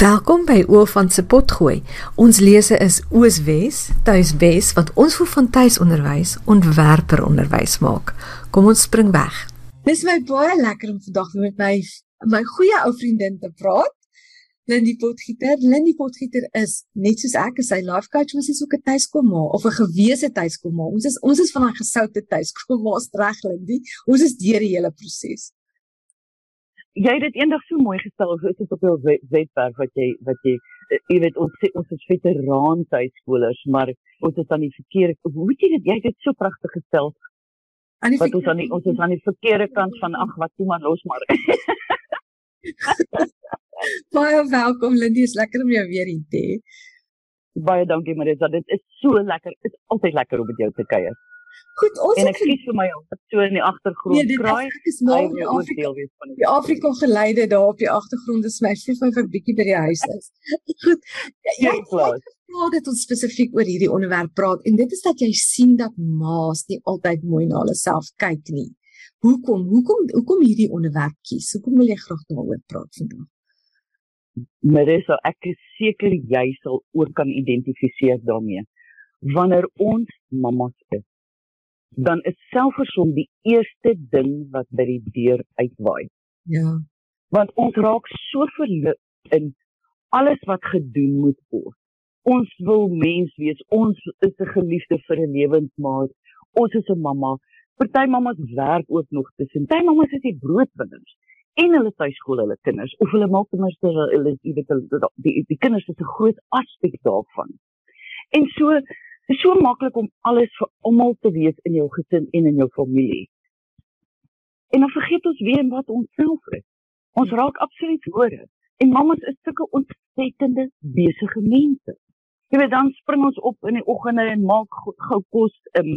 Welkom by Oofant se potgooi. Ons lese is Ooswes, Tuiswes wat ons voel van tuisonderwys ontwerper onderwys maak. Kom ons spring weg. Dis my baie lekker om vandag met my my goeie ou vriendin te praat. Lindy Potgieter. Lindy Potgieter is net soos ek, sy life coach, maar sy is ook 'n tuiskomma of 'n gewese tuiskomma. Ons is ons is van daai gesoute tuiskomma's reg, Lindy. Ons is deur die hele proses jy het dit eendag so mooi gestel so is dit op jou webwerf wat jy wat jy eh, jy weet ons sê ons is veteraan tuiskolers maar ons is aan die verkeerde hoe het jy dit jy het dit so pragtig gestel. Aan die wat ons aan die ons is aan die verkeerde kant van ag wat toe maar los maar. Baie welkom Lindy is lekker om jou weer hier te hê. Baie dankie Marisa. Dit is so lekker dit is altyd lekker om met jou te kuier Goed, ons en ek kies vir my so in die agtergrond nee, kraai. Ek is nou in Afrika wees van die Afrika geleide daar op die agtergrond is my sê vir 'n bietjie by die huis is. Goed. Plaas. Nou dat ons spesifiek oor hierdie onderwerp praat en dit is dat jy sien dat ma's nie altyd mooi na hulle self kyk nie. Hoekom? Hoekom hoekom hierdie onderwerp kies? Hoekom wil jy graag daaroor praat vandag? Marissa, ek is seker jy sal ook kan identifiseer daarmee. Wanneer ons mammas is, dan is selfversom die eerste ding wat by die deur uitwaai. Ja. Want ons raak so verlig in alles wat gedoen moet word. Ons wil mens wees. Ons is 'n geliefde vir 'n lewensmaat. Ons is 'n mamma. Party mammas werk ook nog tussen. Party mammas is die broodwinners en hulle tuiskool hulle kinders of hulle maak ten minste hulle jy weet die die, die kinders is 'n groot aspek daarvan. En so Dit is so maklik om alles vir almal te weet in jou gesin en in jou familie. En dan vergeet ons weer wat ons self is. Ons raak absoluut hore. En mammas is sulke ontsettende besige mense. Jy weet dan spring ons op in die oggende en maak gou kos, um,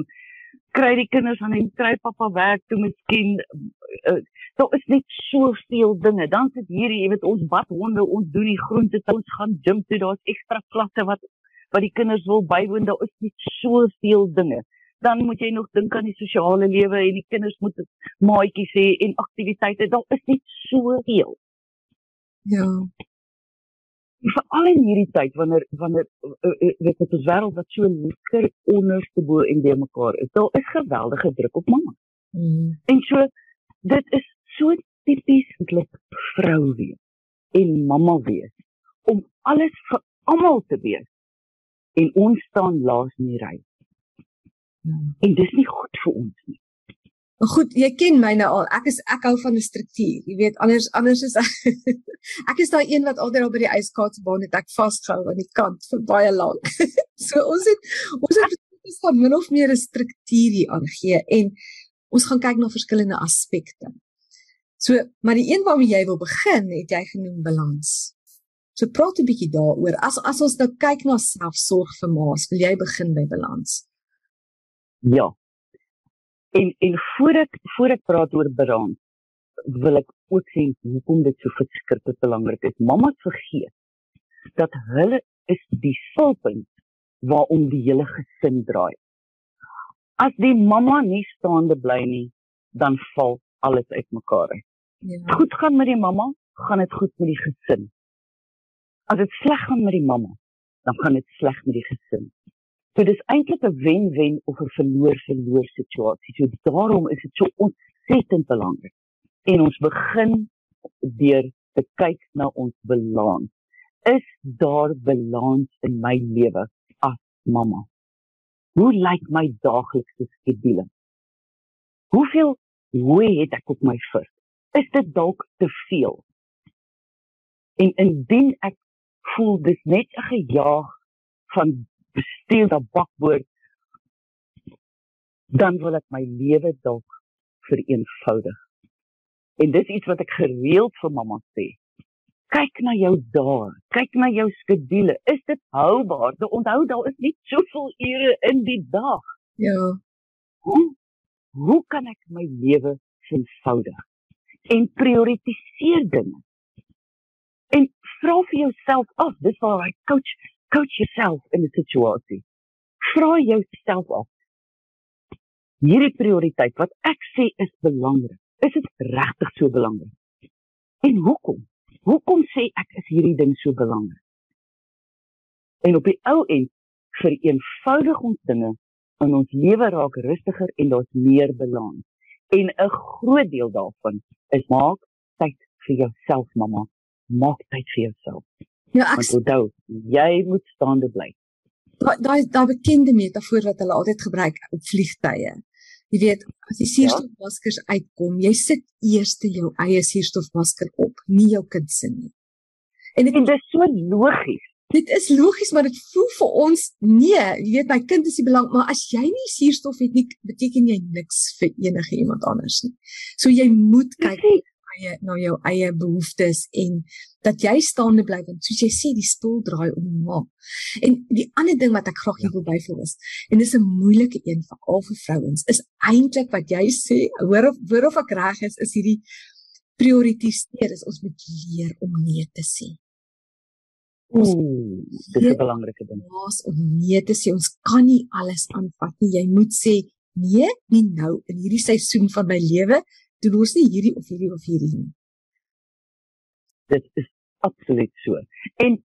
kry die kinders aan en kry pappa werk toe miskien uh, daar is net soveel dinge. Dan sit hier, jy weet, ons badhonde, ons doen die groente, ons gaan gym toe, daar's ekstra klasse wat wat die kinders wil bywoon, daar is net soveel dinge. Dan moet jy nog dink aan die sosiale lewe en die kinders moet maatjies hê en aktiwiteite. Daar is net soveel. Ja. Veral in hierdie tyd wanneer wanneer eh, eh, weet dit ons wêreld wat so lekker onderste bo en deur mekaar is. Daar is geweldige druk op mamma. Mm. En so dit is so tipies eintlik vrou wees en mamma wees om alles vir almal te wees en ons staan laas in die ry. Ja. En dis nie goed vir ons nie. Maar goed, jy ken my nou al. Ek is ek hou van 'n struktuur. Jy weet anders anders is ek is daai een wat altyd op by die ijskaatsbaan het ek vasgehou aan die kant vir baie lank. so ons het ons het ons van min of meer 'n struktuur hier aangee en ons gaan kyk na verskillende aspekte. So, maar die een waarmee jy wil begin, het jy genoem balans. So praat 'n bietjie daaroor. As as ons nou kyk na selfsorg vir ma's, wil jy begin by balans? Ja. En en voor ek voor ek praat oor balans, wil ek ook sê hoekom dit so verskriklik belangrik is. Mamma vergeet dat hulle is die fulpunt waarom die hele gesin draai. As die mamma nie staande bly nie, dan val alles uitmekaar uit. Ja. Goed gaan met die mamma, gaan dit goed met die gesin. As dit sleg gaan met die mamma, dan gaan dit sleg met die gesin. So dis eintlik 'n wen-wen of 'n verloor-verloor situasie. So daarom is dit so ontsettend belangrik. En ons begin deur te kyk na ons balans. Is daar balans in my lewe as mamma? Hoe lyk my daaglikse skedule? Hoeveel hoe het ek op my vir? Is dit dalk te veel? En indien ek voel dis net 'n gejaag van bestuur na bakboord dan wil ek my lewe dalk vereenvoudig. En dis iets wat ek gereeld vir mamma sê. Kyk na jou dae, kyk na jou skedule. Is dit houbaar? De onthou daar is nie soveel ure in die dag. Ja. Hoe hoe kan ek my lewe vereenvoudig? En prioritiseer dinge vra vir jouself af, dis waar hy coach coach yourself in 'n situasie. Vra jouself af. Hierdie prioriteit wat ek sê is belangrik, is dit regtig so belangrik? En hoekom? hoekom sê ek is hierdie ding so belangrik? En op die ou end vir eenvoudig ons dinge in ons lewe raak rustiger en daar's meer balans. En 'n groot deel daarvan is maak tyd vir jouself, mamma. Maak tyd vir jouself. Ja, ek onthou, jy moet staande bly. Daai daai daai bekende metafoor wat hulle altyd gebruik op vliegtye. Jy weet, as die suurstofmaskers ja. uitkom, jy sit eers jou eie suurstofmasker op, nie jou kind se nie. En dit is so logies. Dit is logies, maar dit voel vir ons nee, jy weet my kind is die belang, maar as jy nie suurstof het nie, beteken jy niks vir enige iemand anders nie. So jy moet kyk eie na jou eie behoeftes en dat jy staande bly want soos jy sê die stoel draai om en om. En die ander ding wat ek graag hier ja. wil byvoeg is en dis 'n moeilike een vir al vir vrouens is eintlik wat jy sê hoor of hoor of ek reg is is hierdie prioritiseer is ons moet leer om nee te sê. Ooh, dis 'n belangrike ding. Ons om nee te sê, ons kan nie alles aanvat nie. Jy moet sê nee, nie nou in hierdie seisoen van my lewe doen ons nie hierdie of hierdie of hierdie nie. Dit is absoluut so. En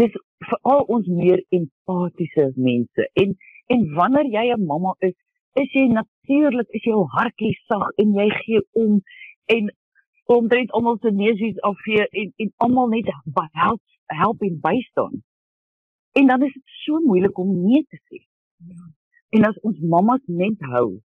dis vir al ons meer empatiese mense. En en wanneer jy 'n mamma is, is jy natuurlik is jou hartjie sag en jy gee om en omtrent almal se neusies afvee en en almal net help help en bystaan. En dan is dit so moeilik om nee te sê. Ja. En as ons mammas net hou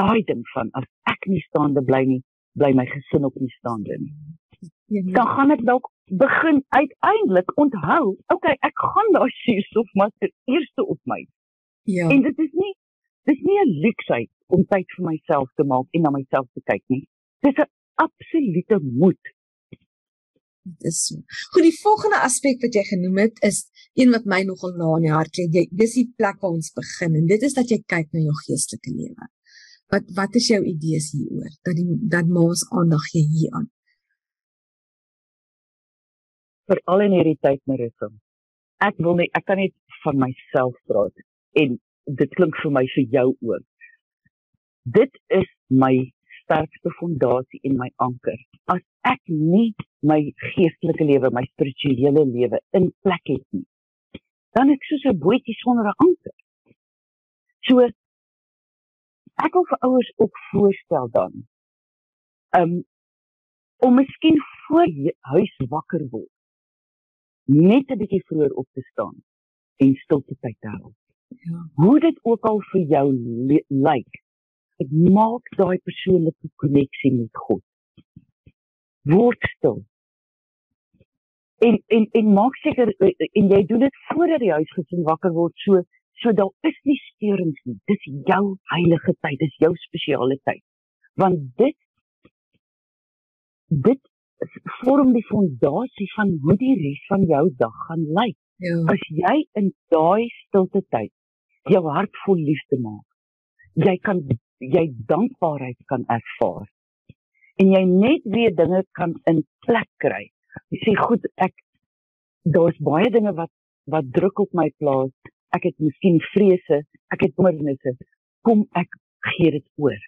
daai ding van as ek nie staande bly nie, bly my gesin ook nie staande nie. Ja, ja. Dan gaan ek dalk begin uiteindelik onthou, okay, ek gaan daai suurstof maar eers op my. Ja. En dit is nie dis nie 'n luksheid om tyd vir myself te maak en na myself te kyk nie. Dis 'n absolute moed Dit is so. Goed, die volgende aspek wat jy genoem het is een wat my nogal na in die hart lê. Dis die plek waar ons begin en dit is dat jy kyk na jou geestelike lewe. Wat wat is jou idees hieroor? Dat die dat mos aandag gee hieraan. Vir al in hierdie tyd Marissa. Ek wil nie ek kan net van myself praat en dit klink vir my vir jou ook. Dit is my sterkste fondasie en my anker. As ek nie my geestelike lewe, my spirituele lewe in plek het nie, dan ek soos 'n bootjie sonder 'n anker. So ek wil vir ouers ook voorstel dan um om miskien voor huis wakker word net 'n bietjie vroeër op te staan en stilte tyd te hou. Ja. Hoe dit ook al vir jou lyk, like, Dit maak daai persoonlike koneksie met God. Word stil. En en en maak seker en jy doen dit voordat die huisgesin wakker word so so daar is nie steurings nie. Dis jou heilige tyd, dis jou spesiale tyd. Want dit dit vorm die fondasie van hoe die res van jou dag gaan lyk. Ja. As jy in daai stilte tyd jou hart vol liefde maak, jy kan jy dankbaarheid kan ervaar. En jy net weer dinge kan in plek kry. Jy sê goed, ek daar's baie dinge wat wat druk op my plaas. Ek het miskien vrese, ek het bekommernisse. Kom ek gee dit oor.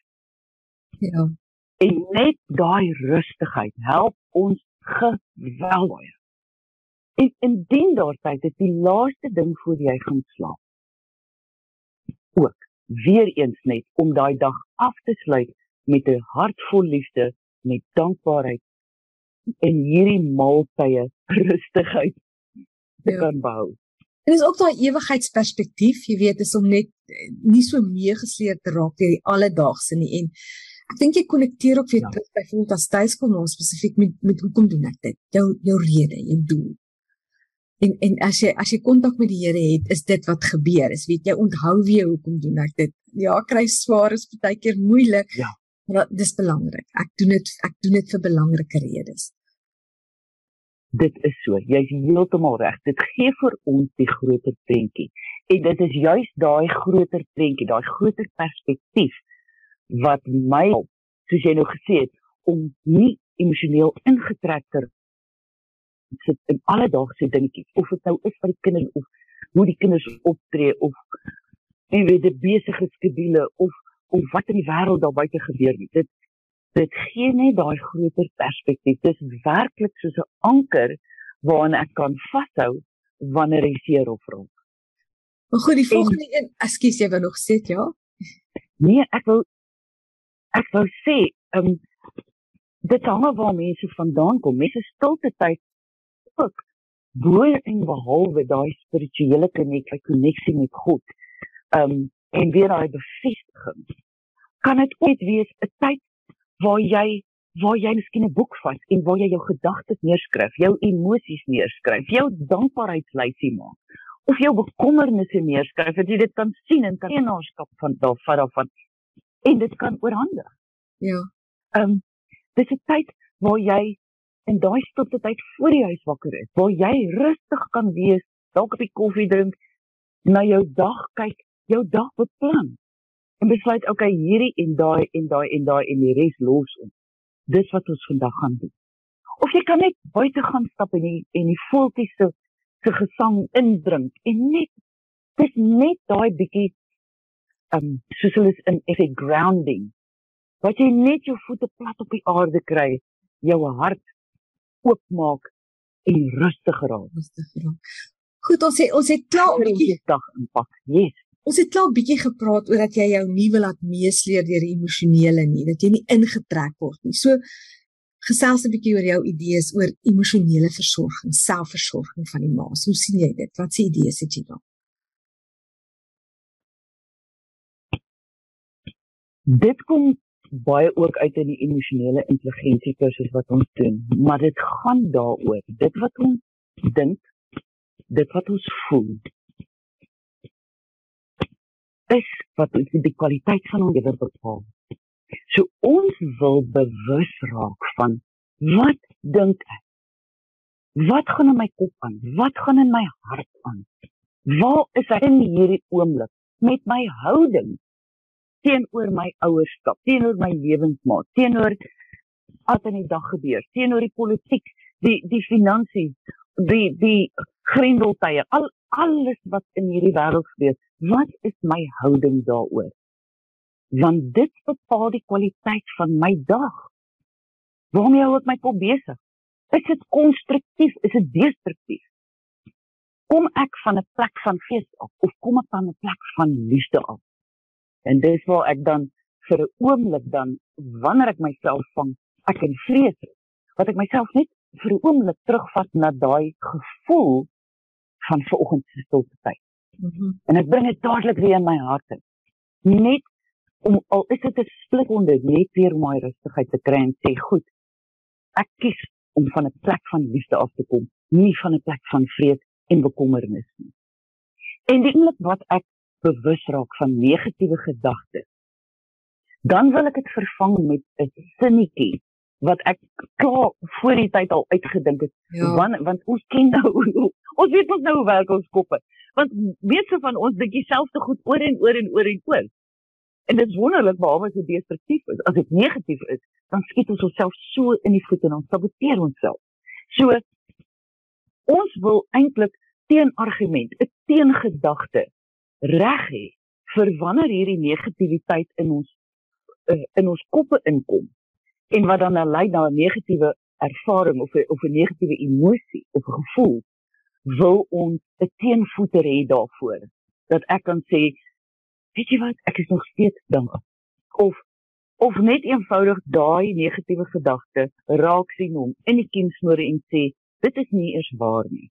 Ja. En net daai rustigheid help ons geweldig. En indien daar tyd is die laaste ding voor jy gaan slaap. Ook weer eens net om daai dag af te sluit met 'n hart vol liefde, met dankbaarheid en hierdie maaltye rustigheid te ja. kan behou. En dis ook daai ewigheidsperspektief, jy weet, is om net eh, nie so meegesleer te raak deur die alledaagse nie en ek dink jy konnekteer ook weer ja. terug byvoorbeeld as tuiskom ons spesifiek met met hoekom doen ek dit? Jou jou rede, jou doel. En en as jy as jy kontak met die Here het, is dit wat gebeur. Is weet jy onthou weer hoekom doen ek dit? Ja, kry swaar is baie keer moeilik. Ja. Maar dis belangrik. Ek doen dit ek doen dit vir belangrike redes. Dit is so. Jy's heeltemal reg. Dit gee vir ons die groter prentjie. En dit is juis daai groter prentjie, daai groter perspektief wat my, soos jy nou gesê het, om nie emosioneel ingetrek te sit in alledaagse dingetjies of dit nou is vir die kinders of hoe die kinders optree of en weet die besige skedules of of wat in die wêreld daar buite gebeur nie dit dit gee net daai groter perspektief. Dit is werklik soos 'n anker waaraan ek kan vashou wanneer hy seer of raak. Maar goed, die volgende en, een, ekskuus, jy wou nog sê, ja? Nee, ek wil ek wou sê, ehm um, dit hang af waar mense vandaan kom. Mense stilte tyd ook bo en behalwe daai spirituele koneksie met God. Ehm um, en weer daai bevestiging. Kan dit ooit wees 'n tyd waar jy waar jy miskien 'n boek vat en waar jy jou gedagtes neerskryf, jou emosies neerskryf, jou dankbaarheidslysie maak of jou bekommernisse neerskryf, dat jy dit kan sien en kan eienaarskap van daarvan daarvan en dit kan oorhandig. Ja. Ehm um, dis 'n tyd waar jy in daai stilte tyd voor die huis wakker is, waar jy rustig kan wees, dalk 'n koffie drink, na jou dag kyk, jou dag beplan en besluit okay, hierdie en daai en daai en daai en die res los ons. Dis wat ons vandag gaan doen. Of jy kan net buite gaan stap en die, en die voeltjies se se gesang indrink en net dis net daai bietjie um soos hulle is in effect grounding wat jy net jou voete plat op die aarde kry, jou hart oopmaak en rustig raak. Rustig raak. Goed, ons het ons het klaar 'n bietjie dag impak. Yes. Ons het klaar 'n bietjie gepraat oor dat jy jou nie wil laat meesleer deur die emosionele nie, dat jy nie ingetrek word nie. So gesels 'n bietjie oor jou idees oor emosionele versorging, selfversorging van die maas. Hoe sien jy dit? Wat se idees het jy daar? Dit kom baie ook uit in die emosionele intelligensie kursus wat ons doen, maar dit gaan daaroor dit wat ons dink, dit wat ons voel. Is wat ons die kwaliteit van ons lewe bepaal. So ons wil bewus raak van wat dink ek? Wat gaan in my kop aan? Wat gaan in my hart aan? Waar is ek in hierdie oomblik met my houding teenoor my ouerskap, teenoor my lewensmaat, teenoor wat in die dag gebeur, teenoor die politiek, die die finansies, die die grendeltye, al alles wat in hierdie wêreld gebeur. Wat is my houding daaroor? Want dit bepaal die kwaliteit van my dag. Waarmee hou ek my kop besig? Is dit konstruktief? Is dit destruktief? Kom ek van 'n plek van fees af of kom ek van 'n plek van liefde af? En dis waar ek dan vir 'n oomblik dan wanneer ek myself vang, ek in vrees wat ek myself net vir 'n oomblik terugvat na daai gevoel van vanoggend se stilte tyd. Mm -hmm. En ek bring dit dadelik weer in my hart in. Net om al is dit 'n splikonde net weer om my rustigheid te kry en sê, "Goed. Ek kies om van 'n plek van liefde af te kom, nie van 'n plek van vrees en bekommernis nie." En die oomblik wat ek bewus raak van negatiewe gedagtes, dan wil ek dit vervang met 'n sinnetjie wat ek klaar voor die tyd al uitgedink het. Ja. Want want ons ken nou ons weet ons nou hoe werk ons koppe. Want meeste van ons dink dieselfde goed oor en oor en oor en oor. En dit is wonderlik behalwe as dit destruktief is. As dit negatief is, dan skiet ons onsself so in die voete en ons saboteer onsself. So ons wil eintlik teenargument, 'n teengedagte reg hê vir wanneer hierdie negativiteit in ons uh, in ons koppe inkom en wat dan lei na 'n negatiewe ervaring of 'n of 'n negatiewe emosie of 'n gevoel wil ons 'n teenvoeter hê daarvoor. Dat ek kan sê weet jy wat? Ek is nog steeds dank of of net eenvoudig daai negatiewe gedagte raak sien hom in die kiemsnore en sê dit is nie eers waar nie.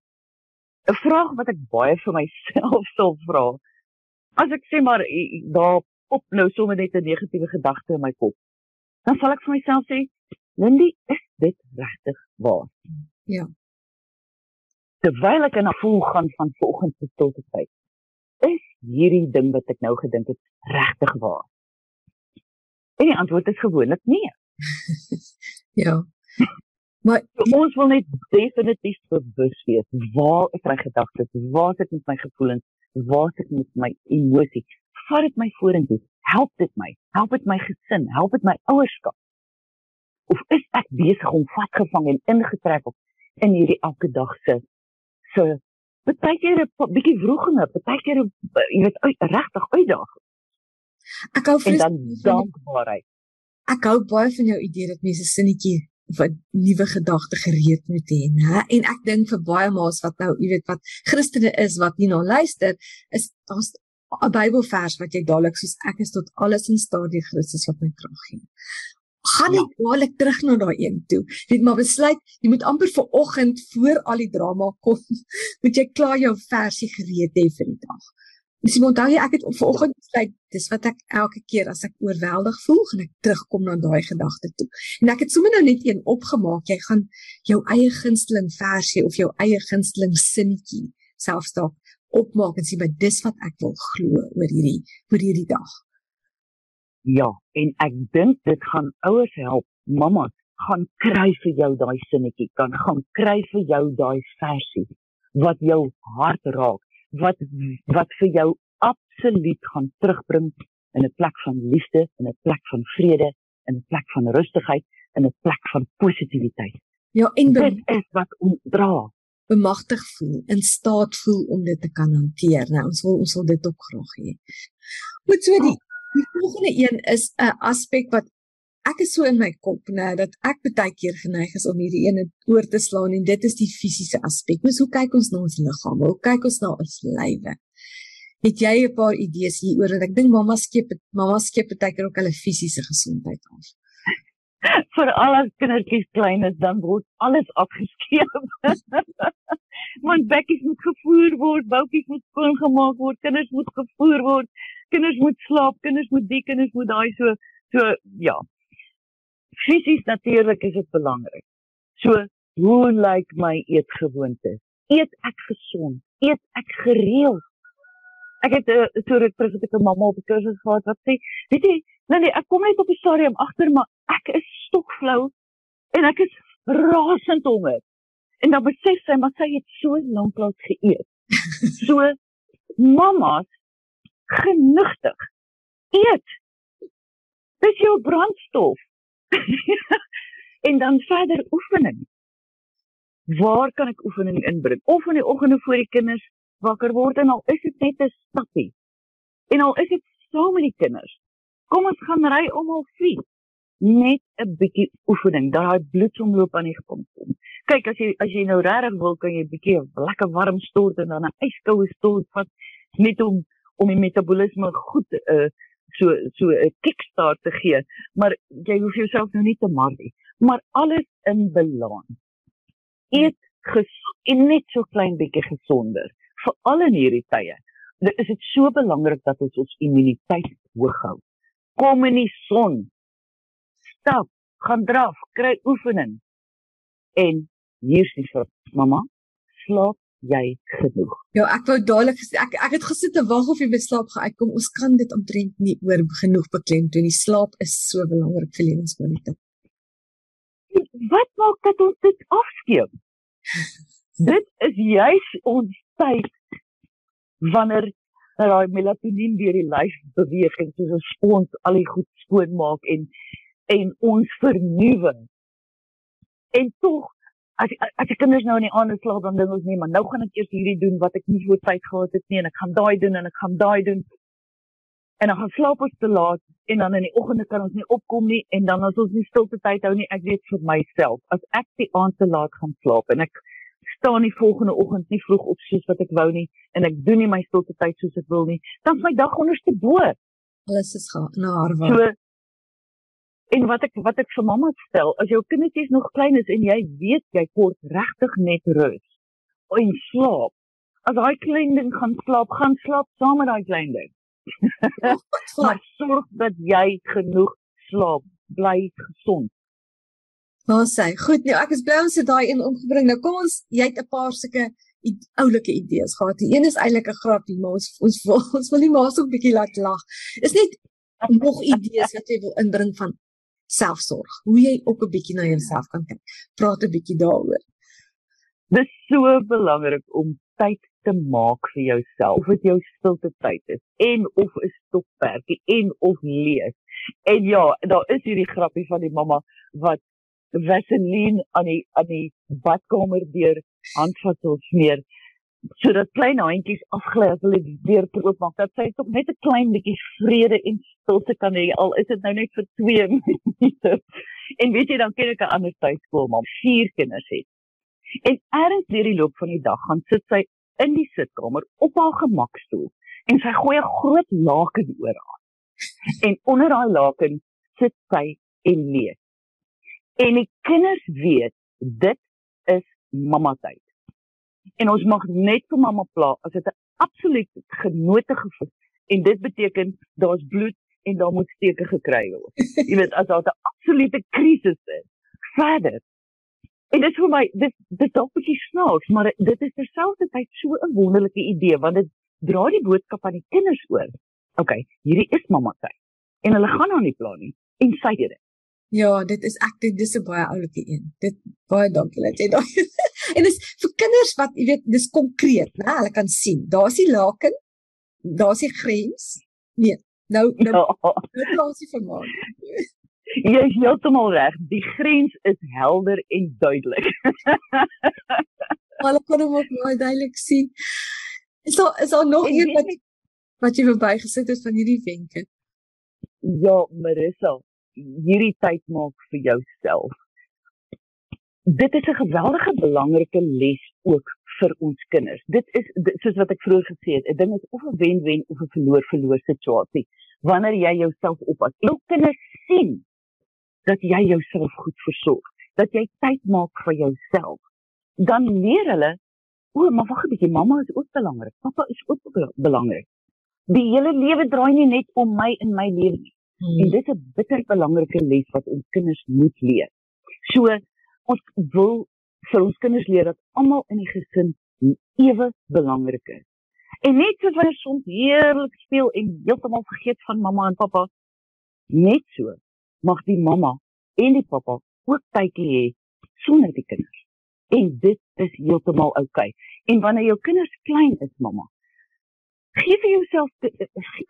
'n vraag wat ek baie vir myself sal vra. As ek sê maar daar op nou sommer net 'n negatiewe gedagte in my kop, dan sal ek vir myself sê, Lindy, is dit regtig waar? Ja. Terwyl ek in 'n gevoel gaan van vanoggend se stilte tyd, is hierdie ding wat ek nou gedink het regtig waar? En die antwoord is gewoonlik nee. ja. Maar ons wil net definitief bewus wees, waar is my gedagtes? Waar sit met my gevoelens? waar sit met my emosie? Vat dit my vorentoe. Help dit my. Help dit my gesin, help dit my ouerskap. Of is ek besig om vasgevang en ingetrek op in hierdie elke dag se se baie keer 'n bietjie vroeginge, baie keer jy weet uit regtig uitdaging. Ek hou van dankbaarheid. ek hou baie van jou idee dat mense sinnetjie 'n nuwe gedagte gereed moet hê, né? En ek dink vir baie ma's wat nou, jy weet wat Christene is wat nie na luister, is daar's 'n Bybelvers wat jy dadelik soos ek is tot alles in staat deur Christus wat my krag gee. Gaan ja. dadelik terug na daai een toe. Net maar besluit, jy moet amper vir oggend voor al die drama kom, moet jy klaar jou versie gereed hê vir die dag. Dis moet onthou jy ek het vanoggend besluit dis wat ek elke keer as ek oorweldig voel gaan ek terugkom na daai gedagte toe. En ek het sommer nou net een opgemaak. Jy gaan jou eie gunsteling versie of jou eie gunsteling sinnetjie selfs dalk opmaak en sê maar dis wat ek wil glo oor hierdie oor hierdie dag. Ja, en ek dink dit gaan ouers help. Mamma gaan kry vir jou daai sinnetjie, kan gaan kry vir jou daai versie wat jou hart raak wat wat vir jou absoluut gaan terugbring in 'n plek van liefde, in 'n plek van vrede, in 'n plek van rustigheid, in 'n plek van positiwiteit. Ja, en dit is wat ons dra bemagtig voel, in staat voel om dit te kan hanteer. Nou ons wil ons wil dit ook graag hê. Moet so die die volgende een is 'n aspek wat ek is so in my kop nou dat ek baie keer geneig is om hierdie ene oor te slaan en dit is die fisiese aspek. Mens hoe kyk ons na ons liggaam? Hoe kyk ons na ons lywe? Het jy 'n paar idees hieroor en ek dink mamma skep mamma skep baie keer ook hulle fisiese gesondheid af. vir al ons kindertjies klein is dan word alles afgeskeep. Want bekkies moet gevoer word, boutjies moet skoon gemaak word, kinders moet gevoer word, kinders moet slaap, kinders moet die kinders moet daai so so ja, fisies natuurlik is dit belangrik. So, hoe lyk my eetgewoontes? Eet ek gesond? Eet ek gereeld? Ek het uh, so ruk terug het ek 'n mamma op 'n kursus gehad wat sê, weet jy, nee nee, ek kom net op die stadium agter maar ek is stokflou en ek is rasend honger. En dan besef sy maar sy het so lanklaas geëet. So mamma's genigtig. Eet. Dis jou brandstof. en dan verder oefening. Waar kan ek oefening inbring? Of in die oggende voor die kinders wakker word en al is dit net 'n stappie. En al is dit saam met die kinders. Kom ons gaan ry om al vier. Net 'n bietjie oefening dat daai bloedsomloop aan die gang kom. Kyk as jy as jy nou regtig wil kan jy 'n bietjie lekker warm stort en dan 'n yskoue stort vat net om om die metabolisme goed uh, so so 'n kickstart te gee, maar jy hoef jouself nou nie te maar nie, maar alles in balans. Eet gesond net so klein bietjie gesonder, veral in hierdie tye. Dit is dit so belangrik dat ons ons immuniteit hoog hou. Kom in die son. Stap, gaan draf, kry oefening. En hier's die vir mamma, slaap jy genoeg. Ja, ek wou dadelik ek ek het gesit te wag of jy beslaap gaan uitkom. Ons kan dit omtrent nie oor genoeg beklemtoon nie. Slaap is so belangrik vir lewenskwaliteit. Wat maak dat ons dit afskeep? dit is juis ons tyd wanneer daai melatonien deur die lyf beweeg en soos 'n spons al die goed skoon maak en en ons vernuwe. En tog as as ek kinders nou in die aand slaap dan dink ons nee maar nou gaan ek eers hierdie doen wat ek nie voor tyd gehad het nie en ek gaan daai doen en ek gaan daai doen. En dan gaan slaap ons te laat en dan in die oggende kan ons nie opkom nie en dan as ons nie stilte tyd hou nie ek weet vir myself as ek die aand te laat gaan slaap en ek staan die volgende oggend nie vroeg op soos wat ek wou nie en ek doen nie my stilte tyd soos ek wil nie dan is my dag onderste bo alles is gaan na haar wou so, En wat ek wat ek vir mamma stel, as jou kindertjies nog klein is en jy weet jy kort regtig net rus en slaap. As daai klein ding gaan slaap, gaan slaap saam met daai klein ding. maar sorg dat jy genoeg slaap, bly gesond. Nou sê, goed, nou ek is bly ons het daai een omgebring. Nou kom ons, jy het 'n paar sulke oulike idees gehad. Die een is eintlik 'n grappie, maar ons ons wil ons wil nie maar so 'n bietjie laat lag. Is net nog idees wat jy wil inbring van selfsorg. Hoe jy ook 'n bietjie na jouself kan kyk. Praat 'n bietjie daaroor. Dit is so belangrik om tyd te maak vir jouself. Of dit jou stilte tyd is en of 'n stoppertjie en of lees. En ja, daar is hierdie grappie van die mamma wat Vaseline aan die aan die badkamer deur handvatsels smeer sodat klein handjies afgly as hulle die deur oop maak dat sy tog net 'n klein bietjie vrede en stilte kan hê al is dit nou net vir 2 minute. En weet jy dan ken ek 'n ander tuiskool maar vier kinders het. En ergens deur die loop van die dag gaan sit sy in die sitkamer op haar gemakstoel en sy gooi 'n groot laken oor haar. En onder daai laken sit sy en lees. En die kinders weet dit is mamma tyd en ons mag net vir mamma pla as dit 'n absoluut genote gevoel en dit beteken daar's bloed en daar moet steke gekry word. Jy weet as daar 'n absolute krisis is. Verder. En dit is vir my dit dit dalk bietjie snaaks, maar dit is terselfdertyd so 'n wonderlike idee want dit dra die boodskap aan die kinders oor. OK, hierdie is mamma tyd. En hulle gaan nou nie pla nie en sy dit. Ja, dit is ek dit dis 'n baie oulike een. Dit baie dankie dat jy daai En dis vir kinders wat jy weet dis konkreet, né? Hulle kan sien. Daar's die laken. Daar's die grens. Nee, nou nou ja. dit laat sy vermaak. Jy is heeltemal reg. Die grens is helder en duidelik. Hulle kan hom ook baie duidelik sien. Is daar is daar nog een wat wat jy verbygesit het van hierdie wenke? Ja, Marissa, hierdie tyd maak vir jouself dit is 'n geweldige belangrike les ook vir ons kinders. Dit is dit, soos wat ek vroeër gesê het, 'n ding is of 'n wen-wen of 'n verloor-verloor situasie. Wanneer jy jouself oppas, jou kinders sien dat jy jouself goed versorg, dat jy tyd maak vir jouself, dan leer hulle, o, maar wag 'n bietjie, mamma is ook belangrik. Pappa is ook belangrik. Die hele lewe draai nie net om my in my lewe nie. Hmm. En dit is 'n bitter belangrike les wat ons kinders moet leer. So ons wil vir ons kinders leer dat almal in die gesin ewe belangrik is. En net soos wanneer soms heerlik speel en heeltemal vergeet van mamma en pappa, net so mag die mamma en die pappa ook tydjie hê sonder die kinders. En dit is heeltemal oukei. Okay. En wanneer jou kinders klein is, mamma, gee vir jouself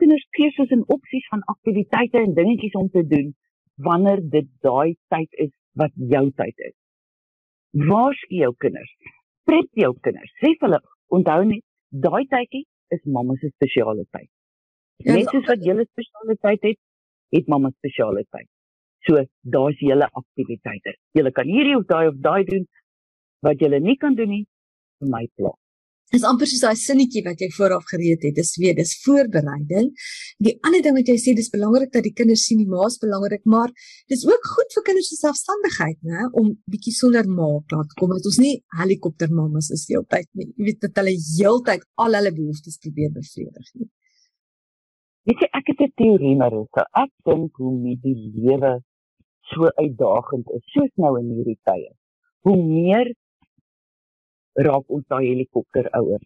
kinders keuses en opsies van aktiwiteite en dingetjies om te doen wanneer dit daai tyd is wat jou tyd is waarsku jou kinders. Prep jou kinders. Sê vir hulle, onthou net, daai tydjie is mamma se spesiale tyd. Ja, Net soos wat julle spesiale tyd het, het mamma spesiale tyd. So, daar's julle aktiwiteite. Julle kan hierdie of daai of daai doen wat julle nie kan doen nie vir my plaas is amper soos daai sinnetjie wat jy vooraf gereed het. Dis weer, dis voorbereiding. Die ander ding wat jy sê, dis belangrik dat die kinders sien die ma's belangrik, maar dis ook goed vir kinders se selfstandigheid, né, om bietjie sonder ma klaar te kom. Dat ons nie helikoptermamas is die hele tyd nie. Jy weet dat hulle heeltyd al hulle behoeftes probeer bevredig nie. Weet jy, ek het 'n teorie so. Ek dink hoe nie die lewe so uitdagend is soos nou in hierdie tye. Hoe meer raak ons daai helikopter ouer.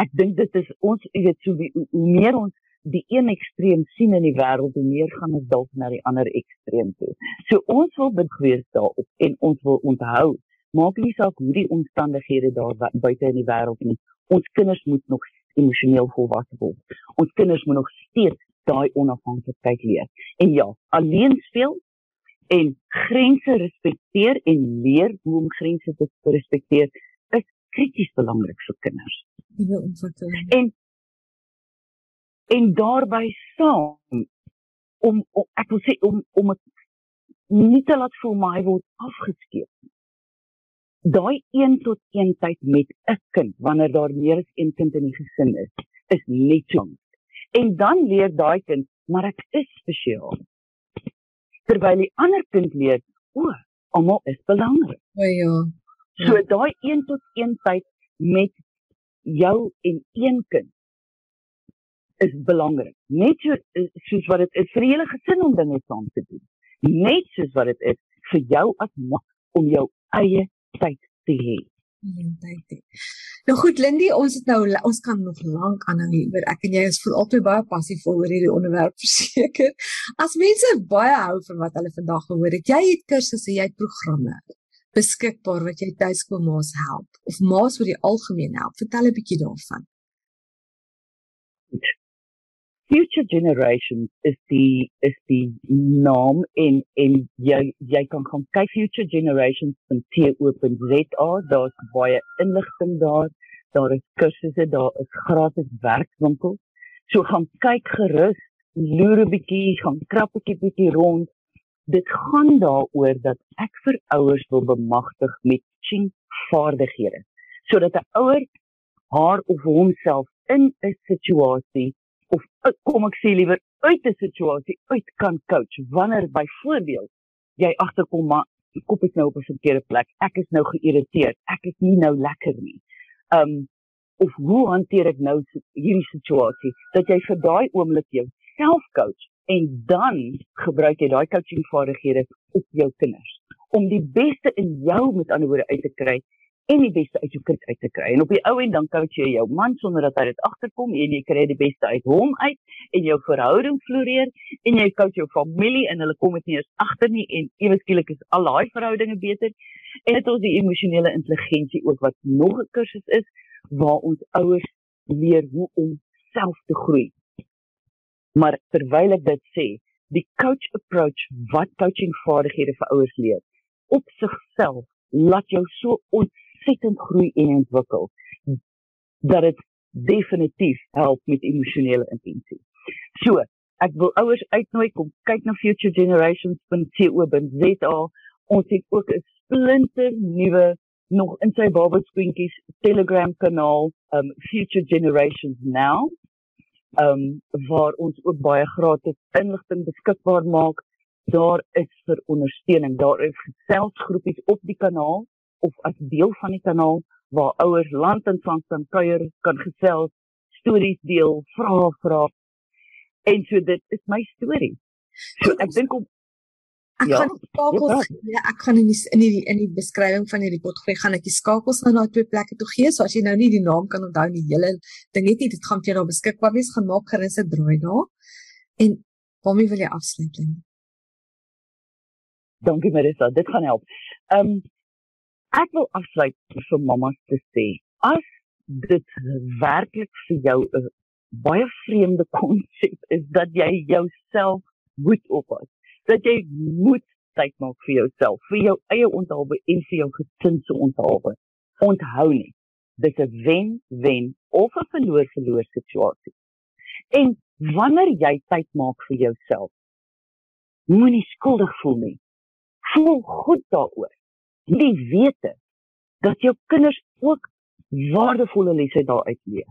Ek dink dit is ons weet so wie, hoe meer ons die een ekstreem sien in die wêreld hoe meer gaan ons dalk na die ander ekstreem toe. So ons wil begewees daarop en ons wil onthou, maak nie saak hoe die omstandighede daar buite in die wêreld nie. Ons kinders moet nog emosioneel volwasse word. Ons kinders moet nog steeds daai onafhanklikheid leer. En ja, alleen speel en grense respekteer en leer hoe om grense te respekteer is krities belangrik vir kinders. En en daarbey saam om, om ek wil sê om om dit nie te laat voel maar hy word afgeskeep. Daai 1 tot 1 tyd met 'n kind wanneer daar meer as een kind in die gesin is, is net so. En dan leer daai kind, maar ek is spesiaal terwyl die ander kind leer, o, almal is belangrik. O ja. So daai 1 tot 1 tyd met jou en een kind is belangrik. Net so soos wat dit is vir hele gesin om dinge saam te doen. Net soos wat dit is vir jou as ma om jou eie tyd te hê geleentheid het. Nou goed Lindy, ons het nou ons kan nog lank aanhou hieroor. Ek en jy is voel altyd baie passievol oor hierdie onderwerp verseker. As mense baie hou van wat hulle vandag gehoor het, jy het kursusse, jy het programme beskikbaar wat jy tuiskoolmaas help of maas vir die algemeen help. Vertel 'n bietjie daarvan. Future generations is die is die naam en en jy jy kan gaan kyk future generations.co.za daar's baie inligting daar daar is kursusse, daar is gratis werkswinkels. So gaan kyk gerus, loer 'n bietjie, gaan krap 'n bietjie rond. Dit gaan daaroor dat ek vir ouers wil bemagtig met ching vaardighede sodat 'n ouer haar of homself in 'n situasie of kom ek sê liewer uit 'n situasie uit kan coach. Wanneer byvoorbeeld jy agterkom maar die kop is nou op 'n verkeerde plek. Ek is nou geïrriteerd. Ek is nie nou lekker nie. Um of hoe hanteer ek nou hierdie situasie? Dat jy vir daai oomblik jouself coach en dan gebruik jy daai coaching vaardighede op jou kinders. Om die beste in jou met ander woorde uit te kry en die beste uit jou kind uit te kry. En op die ou end dan coach jy jou man sonder dat hy dit agterkom en jy kry die beste uit hom uit en jou verhouding floreer en jy coach jou familie en hulle kom dit nie eens agter nie en ewe skielik is al daai verhoudinge beter. En dit ons die emosionele intelligensie ook wat nog 'n kursus is waar ons ouers leer hoe om self te groei. Maar terwyl ek dit sê, die coach approach wat coaching vaardighede vir ouers leer op sigself laat jou so ontsettend groei en ontwikkel dat dit definitief help met emosionele intensie. So, ek wil ouers uitnooi kom kyk na futuregenerations.co.za. Ons het ook 'n splinter nuwe nog in sy babelskoentjies Telegram kanaal, um Future Generations Now. Um waar ons ook baie gratis inligting beskikbaar maak. Daar is vir ondersteuning. Daar is geselsgroepies op die kanaal of as deel van die kanaal waar ouers land en van kan kuier, kan gesels, stories deel, vra vra. En so dit is my storie. So ek dink om Ek ja, gaan skakels ja, ek gaan in die in die in die beskrywing van hierdie pot gooi gaan ek die skakels na daai twee plekke toe gee. So as jy nou nie die naam kan onthou nie, hele ding het nie, dit gaan vir jou daar beskikbaar wees. Gaan maak gerus 'n draai daar. En waarmee wil jy afsluit? Dankie Marissa, dit gaan help. Ehm um, Ek wil afsluit vir mammas te sê, as dit werklik vir jou 'n baie vreemde konsep is dat jy jouself moet oppas, dat jy moet tyd maak vir jouself, vir jou eie onthaalwe en vir jou gesin se onthaalwe. Onthou net, dit is 'n wen-wen of 'n verloor-verloor situasie. En wanneer jy tyd maak vir jouself, moenie skuldig voel nie. Voel goed daaroor die wete dat jou kinders ook waardevolle lesse daaruit leer.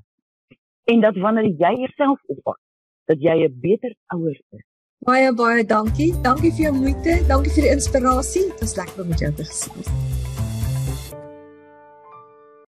En dat wanneer jy jouself oppak, dat jy 'n beter ouer is. Baie baie dankie. Dankie vir jou moeite. Dankie vir die inspirasie. Dit was lekker om met jou te gesels.